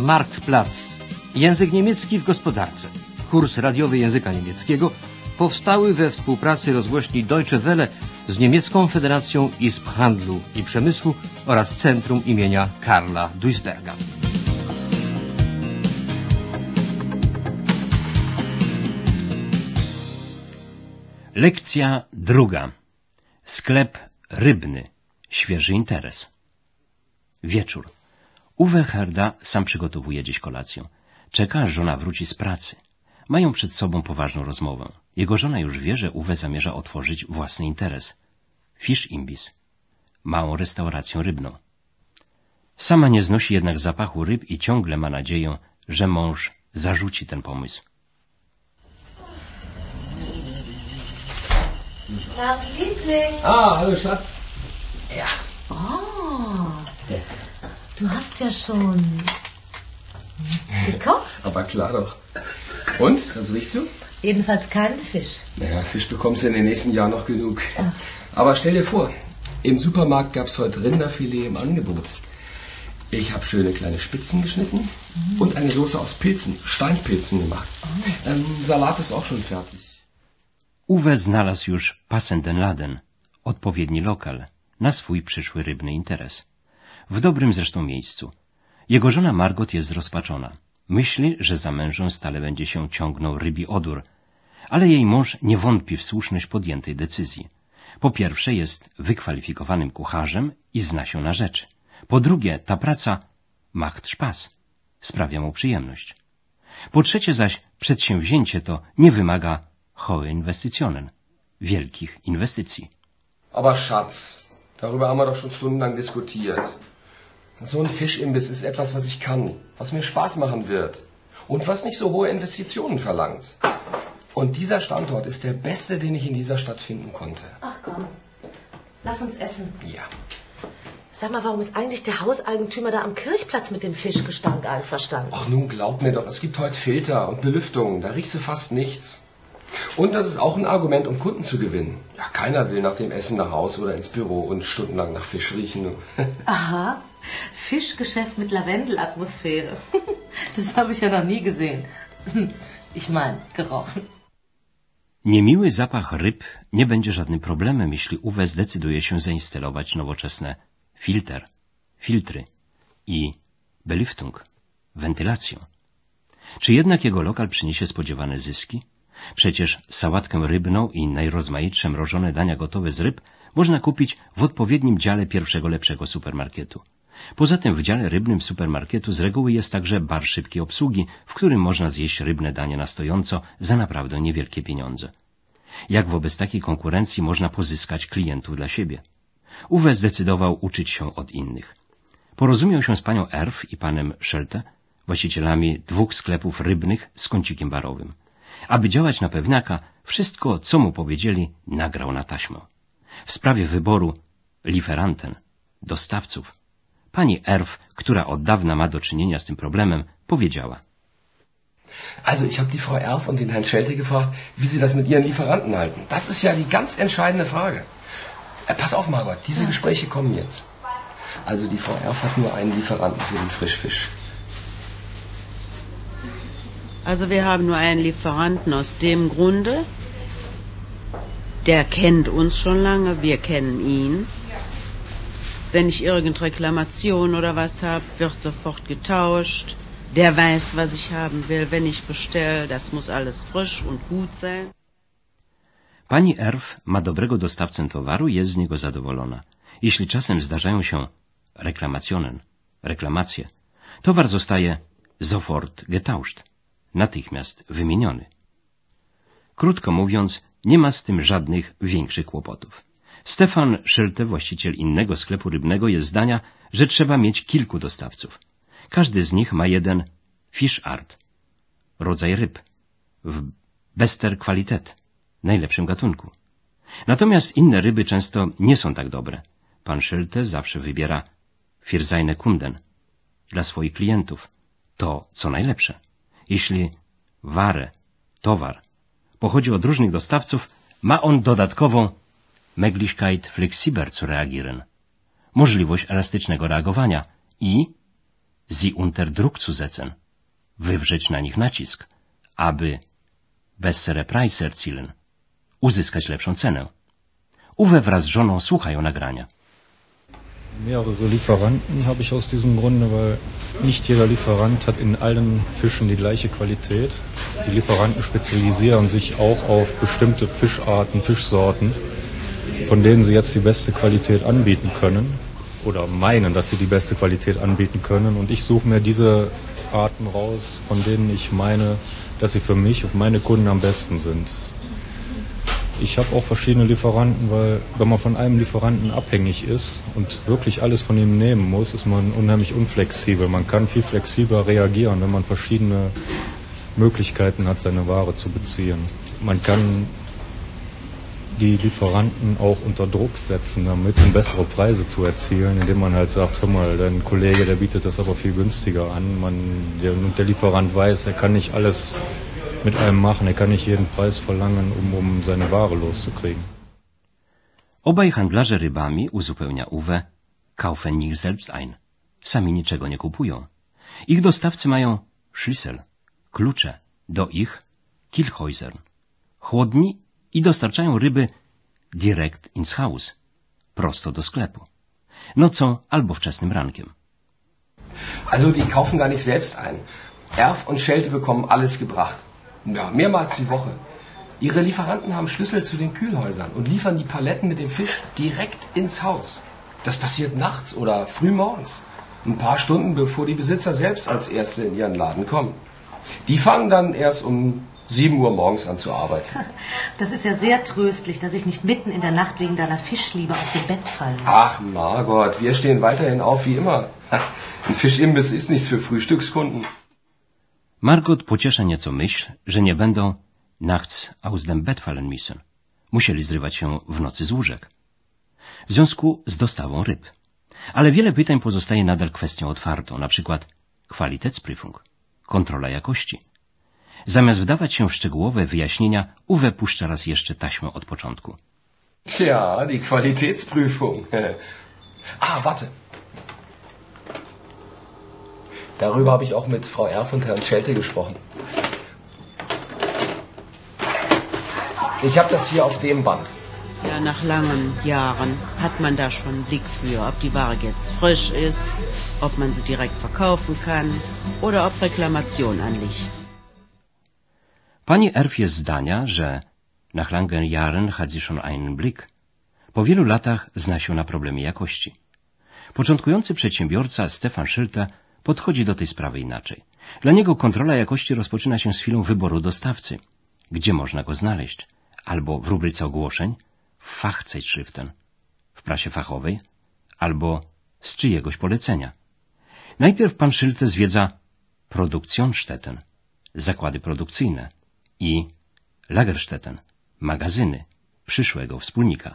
Marktplatz. Język niemiecki w gospodarce. Kurs radiowy języka niemieckiego powstały we współpracy rozgłośni Deutsche Welle z Niemiecką Federacją Izb Handlu i Przemysłu oraz Centrum imienia Karla Duisberga. Lekcja druga. Sklep rybny. Świeży interes. Wieczór. Uwe Herda sam przygotowuje dziś kolację. Czeka, aż żona wróci z pracy. Mają przed sobą poważną rozmowę. Jego żona już wie, że Uwe zamierza otworzyć własny interes. Fish Imbis. Małą restaurację rybną. Sama nie znosi jednak zapachu ryb i ciągle ma nadzieję, że mąż zarzuci ten pomysł. Liebling. Ah, hallo Schatz. Ja. Oh, du hast ja schon gekocht. Aber klar doch. Und, was riechst du? Jedenfalls keinen Fisch. Naja, Fisch bekommst du in den nächsten Jahren noch genug. Aber stell dir vor, im Supermarkt gab's heute Rinderfilet im Angebot. Ich habe schöne kleine Spitzen geschnitten und eine Soße aus Pilzen, Steinpilzen gemacht. Ähm, Salat ist auch schon fertig. Uwe znalazł już Passenden Laden, odpowiedni lokal, na swój przyszły rybny interes. W dobrym zresztą miejscu. Jego żona Margot jest rozpaczona. Myśli, że za mężem stale będzie się ciągnął rybi odór, ale jej mąż nie wątpi w słuszność podjętej decyzji. Po pierwsze jest wykwalifikowanym kucharzem i zna się na rzeczy. Po drugie, ta praca macht Spaß, sprawia mu przyjemność. Po trzecie zaś, przedsięwzięcie to nie wymaga hohe Investitionen, wielkich inwestycji. Aber Schatz, darüber haben wir doch schon stundenlang diskutiert. So ein Fischimbiss ist etwas, was ich kann, was mir Spaß machen wird und was nicht so hohe Investitionen verlangt. Und dieser Standort ist der beste, den ich in dieser Stadt finden konnte. Ach komm, lass uns essen. Ja. Sag mal, warum ist eigentlich der Hauseigentümer da am Kirchplatz mit dem Fischgestank einverstanden? Ach nun, glaub mir doch, es gibt heute Filter und Belüftung, da riechst du fast nichts. Und das ist auch ein Argument, um Kunden zu gewinnen. Ja, keiner will nach dem Essen nach Hause oder ins Büro und stundenlang nach Fisch riechen. Aha, Fischgeschäft mit Lavendelatmosphäre. Das habe ich ja noch nie gesehen. Ich meine, gerochen. Niemiły zapach ryb nie będzie żadnym problemem, jeśli Uwe zdecyduje się zainstalować nowoczesne filter, filtry i belüftung, wentylację. Czy jednak jego lokal przyniesie spodziewane zyski? Przecież sałatkę rybną i najrozmaitsze mrożone dania gotowe z ryb można kupić w odpowiednim dziale pierwszego lepszego supermarketu. Poza tym w dziale rybnym supermarketu z reguły jest także bar szybkiej obsługi, w którym można zjeść rybne danie na stojąco za naprawdę niewielkie pieniądze. Jak wobec takiej konkurencji można pozyskać klientów dla siebie? Uwe zdecydował uczyć się od innych. Porozumiał się z panią Erf i panem Schelte, właścicielami dwóch sklepów rybnych z kącikiem barowym. Aby działać na pewniaka, wszystko, co mu powiedzieli, nagrał na taśmę. W sprawie wyboru liferanten, dostawców, pani Erf, która od dawna ma do czynienia z tym problemem, powiedziała. Also, ich habe die Frau Erf und den Herrn Schelte gefragt, wie sie das mit ihren Lieferanten halten. Das ist ja die ganz entscheidende Frage. Äh, pass auf, Margot, diese Gespräche kommen jetzt. Also, die Frau Erf hat nur einen Lieferanten für den Frischfisch. Also wir haben nur einen Lieferanten aus dem Grunde, der kennt uns schon lange, wir kennen ihn. Wenn ich irgendeine Reklamation oder was habe, wird sofort getauscht. Der weiß, was ich haben will. Wenn ich bestelle, das muss alles frisch und gut sein. Pani Erf ma dobrego dostawcę towaru i jest z niego zadowolona. Jeśli czasem zdarzają się reklamacjonen, reklamacje, towar zostaje sofort getauscht, natychmiast wymieniony. Krótko mówiąc, nie ma z tym żadnych większych kłopotów. Stefan Szylte, właściciel innego sklepu rybnego, jest zdania, że trzeba mieć kilku dostawców. Każdy z nich ma jeden fish art, rodzaj ryb, w bester Qualität, najlepszym gatunku. Natomiast inne ryby często nie są tak dobre. Pan Szylte zawsze wybiera Firseine Kunden dla swoich klientów. To, co najlepsze. Jeśli ware, towar, pochodzi od różnych dostawców, ma on dodatkową Möglichkeit flexibler zu reagieren, możliwość elastycznego reagowania i sie unter Druck zu setzen, wywrzeć na nich nacisk, aby bessere Preise erzielen, uzyskać lepszą cenę. Uwe wraz z żoną słuchają nagrania. Mehrere Lieferanten habe ich aus diesem Grunde, weil nicht jeder Lieferant hat in allen Fischen die gleiche Qualität. Die Lieferanten spezialisieren sich auch auf bestimmte Fischarten, Fischsorten, von denen sie jetzt die beste Qualität anbieten können oder meinen, dass sie die beste Qualität anbieten können. Und ich suche mir diese Arten raus, von denen ich meine, dass sie für mich und meine Kunden am besten sind. Ich habe auch verschiedene Lieferanten, weil wenn man von einem Lieferanten abhängig ist und wirklich alles von ihm nehmen muss, ist man unheimlich unflexibel. Man kann viel flexibler reagieren, wenn man verschiedene Möglichkeiten hat, seine Ware zu beziehen. Man kann die Lieferanten auch unter Druck setzen, damit um bessere Preise zu erzielen, indem man halt sagt, hör mal, dein Kollege, der bietet das aber viel günstiger an. Man, der, der Lieferant weiß, er kann nicht alles mit einem machen, er kann nicht jeden Preis verlangen, um, um seine Ware loszukriegen. Obaj handlarze rybami, uzupełnia Uwe, kaufen nich selbst ein. Sami niczego nie kupują. Ich dostawcy mają Schlüssel, klucze do ich Kilchhäusern, chłodni i dostarczają ryby direkt ins Haus, prosto do sklepu. Nocą albo wczesnym rankiem. Also die kaufen gar nicht selbst ein. Erf und Schelte bekommen alles gebracht. Ja, mehrmals die Woche. Ihre Lieferanten haben Schlüssel zu den Kühlhäusern und liefern die Paletten mit dem Fisch direkt ins Haus. Das passiert nachts oder früh morgens. Ein paar Stunden bevor die Besitzer selbst als Erste in ihren Laden kommen. Die fangen dann erst um 7 Uhr morgens an zu arbeiten. Das ist ja sehr tröstlich, dass ich nicht mitten in der Nacht wegen deiner Fischliebe aus dem Bett fallen muss. Ach, Margot, wir stehen weiterhin auf wie immer. Ein Fischimbiss ist nichts für Frühstückskunden. Margot pociesza nieco myśl, że nie będą nachts aus dem Bett fallen müssen. Musieli zrywać się w nocy z łóżek. W związku z dostawą ryb. Ale wiele pytań pozostaje nadal kwestią otwartą, na przykład Qualitätsprüfung, kontrola jakości. Zamiast wdawać się w szczegółowe wyjaśnienia, Uwe puszcza raz jeszcze taśmę od początku. Tja, die Qualitätsprüfung. ah, warte. Darüber habe ich auch mit Frau Erf und Herrn Schelte gesprochen. Ich habe das hier auf dem Band. Ja, nach langen Jahren hat man da schon einen Blick für, ob die Ware jetzt frisch ist, ob man sie direkt verkaufen kann oder ob Reklamation anliegt. Pani Erf jest zdania, że nach langen Jahren hat sie schon einen Blick. Po wielu latach zna się na problemie jakości. Początkujący przedsiębiorca Stefan Szylte podchodzi do tej sprawy inaczej. Dla niego kontrola jakości rozpoczyna się z chwilą wyboru dostawcy. Gdzie można go znaleźć? Albo w rubryce ogłoszeń, w Fachzeitschriften, w prasie fachowej, albo z czyjegoś polecenia. Najpierw pan Szylte zwiedza Produktionsstätten, zakłady produkcyjne i Lagerstätten, magazyny przyszłego wspólnika.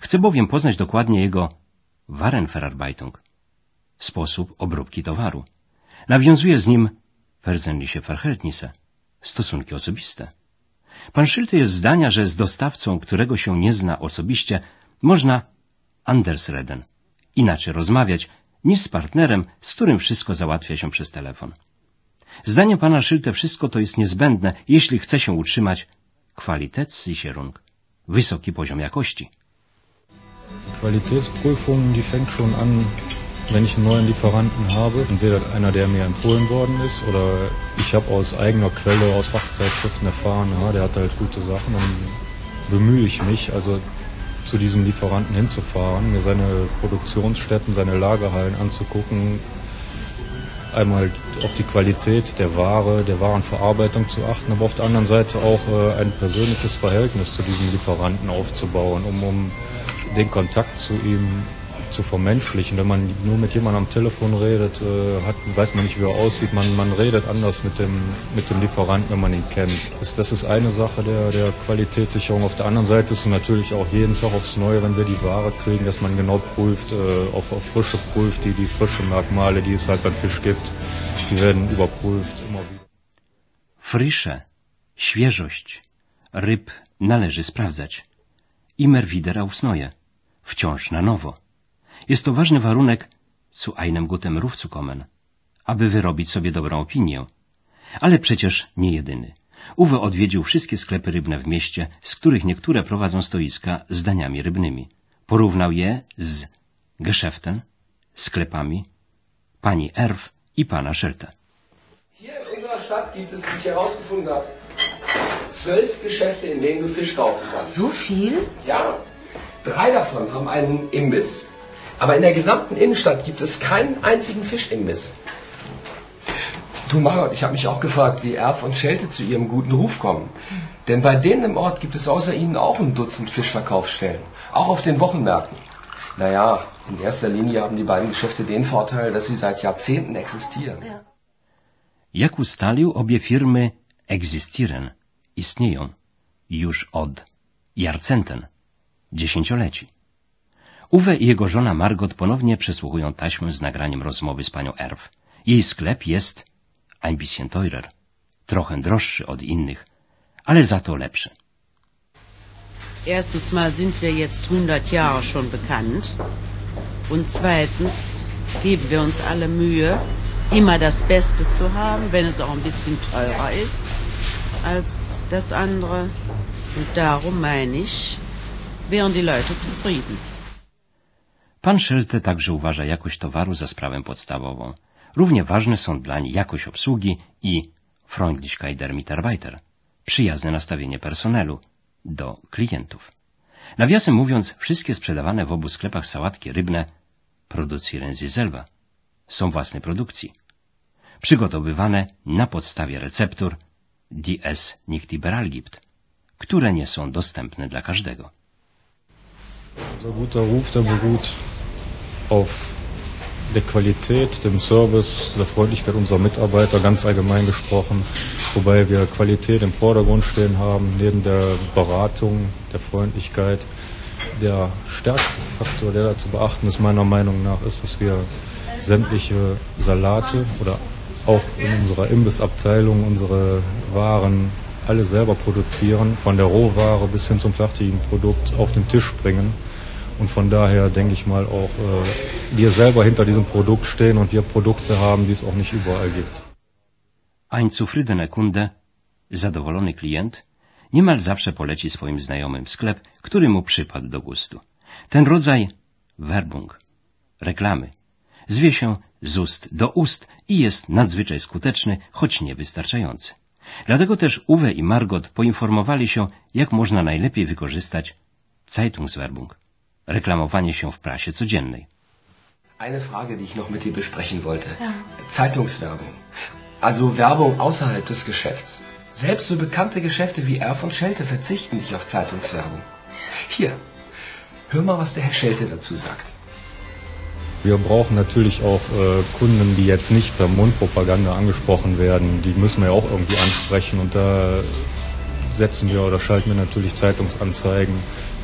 Chce bowiem poznać dokładnie jego Warenverarbeitung, sposób obróbki towaru. Nawiązuje z nim persönliche Verhältnisse, stosunki osobiste. Pan Szylte jest zdania, że z dostawcą, którego się nie zna osobiście, można Andersreden, inaczej rozmawiać, niż z partnerem, z którym wszystko załatwia się przez telefon. Zdaniem pana Szylte wszystko to jest niezbędne, jeśli chce się utrzymać Qualitätssicherung, wysoki poziom jakości. Qualitätsprüfung, die fängt schon an, wenn ich einen neuen Lieferanten habe, entweder einer, der mir empfohlen worden ist, oder ich habe aus eigener Quelle, aus Fachzeitschriften erfahren, ja, der hat halt gute Sachen, dann bemühe ich mich, also zu diesem Lieferanten hinzufahren, mir seine Produktionsstätten, seine Lagerhallen anzugucken, einmal auf die Qualität der Ware, der Warenverarbeitung zu achten, aber auf der anderen Seite auch äh, ein persönliches Verhältnis zu diesem Lieferanten aufzubauen, um, um den Kontakt zu ihm zu vermenschlichen. Wenn man nur mit jemandem am Telefon redet, äh, hat, weiß man nicht, wie er aussieht. Man, man redet anders mit dem, mit dem Lieferanten, wenn man ihn kennt. Das, das ist eine Sache der, der Qualitätssicherung. Auf der anderen Seite ist es natürlich auch jeden Tag aufs Neue, wenn wir die Ware kriegen, dass man genau prüft, äh, auf, auf Frische prüft, die, die frische Merkmale, die es halt beim Fisch gibt, die werden überprüft immer wieder. Frische, świeżość ryb należy sprawdzać. Immer wieder aufs Neue, wciąż na nowo. Jest to ważny warunek zu einem guten Ruf zu kommen, aby wyrobić sobie dobrą opinię. Ale przecież nie jedyny. Uwe odwiedził wszystkie sklepy rybne w mieście, z których niektóre prowadzą stoiska z daniami rybnymi. Porównał je z Geschäften, sklepami, pani Erf i pana Schelte. Hier in unserer Stadt gibt es, wie ich herausgefunden habe, zwölf Geschäfte, in denen du Fisch kaufen kannst. So viel? Ja, drei davon haben einen Imbiss. Aber in der gesamten Innenstadt gibt es keinen einzigen Fischimbiss. Du Margot, ich habe mich auch gefragt, wie Erf und Schelte zu ihrem guten Ruf kommen. Denn bei denen im Ort gibt es außer ihnen auch ein Dutzend Fischverkaufsstellen. Auch auf den Wochenmärkten. Naja, in erster Linie haben die beiden Geschäfte den Vorteil, dass sie seit Jahrzehnten existieren. Ja. Jak ustalił, obie firmy existieren, istnieją już od jarcenten, dziesięcioleci. Uwe i jego żona Margot ponownie przesłuchują taśmę z nagraniem rozmowy z panią Erw. Jej sklep jest ein bisschen teurer, trochę droższy od innych, ale za to lepszy. Erstens mal sind wir jetzt 100 Jahre schon bekannt. Und zweitens geben wir uns alle Mühe, immer das Beste zu haben, wenn es auch ein bisschen teurer ist als das andere. Und darum meine ich, wären die Leute zufrieden. Pan Schelte także uważa jakość towaru za sprawę podstawową. Równie ważne są dlań jakość obsługi i Freundlichkeit der Mitarbeiter, przyjazne nastawienie personelu do klientów. Nawiasem mówiąc, wszystkie sprzedawane w obu sklepach sałatki rybne produzieren sie selber, są własnej produkcji, przygotowywane na podstawie receptur, die es nicht überall gibt, które nie są dostępne dla każdego. Unser guter Ruf, der beruht auf der Qualität, dem Service, der Freundlichkeit unserer Mitarbeiter, ganz allgemein gesprochen, wobei wir Qualität im Vordergrund stehen haben, neben der Beratung, der Freundlichkeit. Der stärkste Faktor, der da zu beachten ist, meiner Meinung nach, ist, dass wir sämtliche Salate oder auch in unserer Imbissabteilung unsere Waren alle selber produzieren, von der Rohware bis hin zum fertigen Produkt auf den Tisch bringen. Und von daher denke ich mal auch, äh, wir selber hinter diesem Produkt stehen und wir Produkte haben, die es auch nicht überall gibt. Ein zufriedener Kunde, zadowolony klient, niemal zawsze poleci swoim znajomym sklep, który mu przypadł do gustu. Ten rodzaj Werbung, reklamy, zwie się z ust do ust i jest nadzwyczaj skuteczny, choć niewystarczający. Dlatego też Uwe i Margot poinformowali się, jak można najlepiej wykorzystać Zeitungswerbung, reklamowanie się w prasie codziennej. Eine Frage, die ich noch mit dir besprechen wollte. Zeitungswerbung. Also Werbung außerhalb des Geschäfts. Selbst so bekannte Geschäfte wie Erf und Schelte verzichten nicht auf Zeitungswerbung. Hier, hör mal, was der Herr Schelte dazu sagt. Wir brauchen natürlich auch äh, Kunden, die jetzt nicht per Mundpropaganda angesprochen werden. Die müssen wir ja auch irgendwie ansprechen und da setzen wir oder schalten wir natürlich Zeitungsanzeigen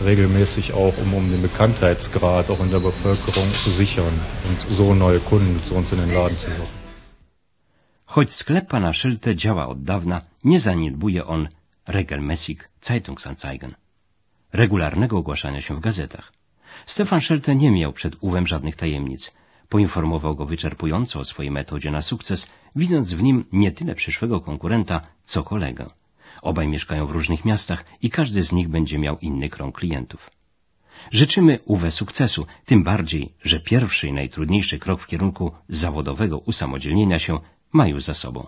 regelmäßig auch, um, um den Bekanntheitsgrad auch in der Bevölkerung zu sichern und so neue Kunden zu uns in den Laden zu locken. Choć sklep pana Szylte działa od dawna, nie zaniedbuje on regelmäßig Zeitungsanzeigen, regularnego ogłaszania się w gazetach. Stefan Schelte nie miał przed Uwem żadnych tajemnic. Poinformował go wyczerpująco o swojej metodzie na sukces, widząc w nim nie tyle przyszłego konkurenta, co kolegę. Obaj mieszkają w różnych miastach i każdy z nich będzie miał inny krąg klientów. Życzymy Uwe sukcesu, tym bardziej, że pierwszy i najtrudniejszy krok w kierunku zawodowego usamodzielnienia się ma już za sobą.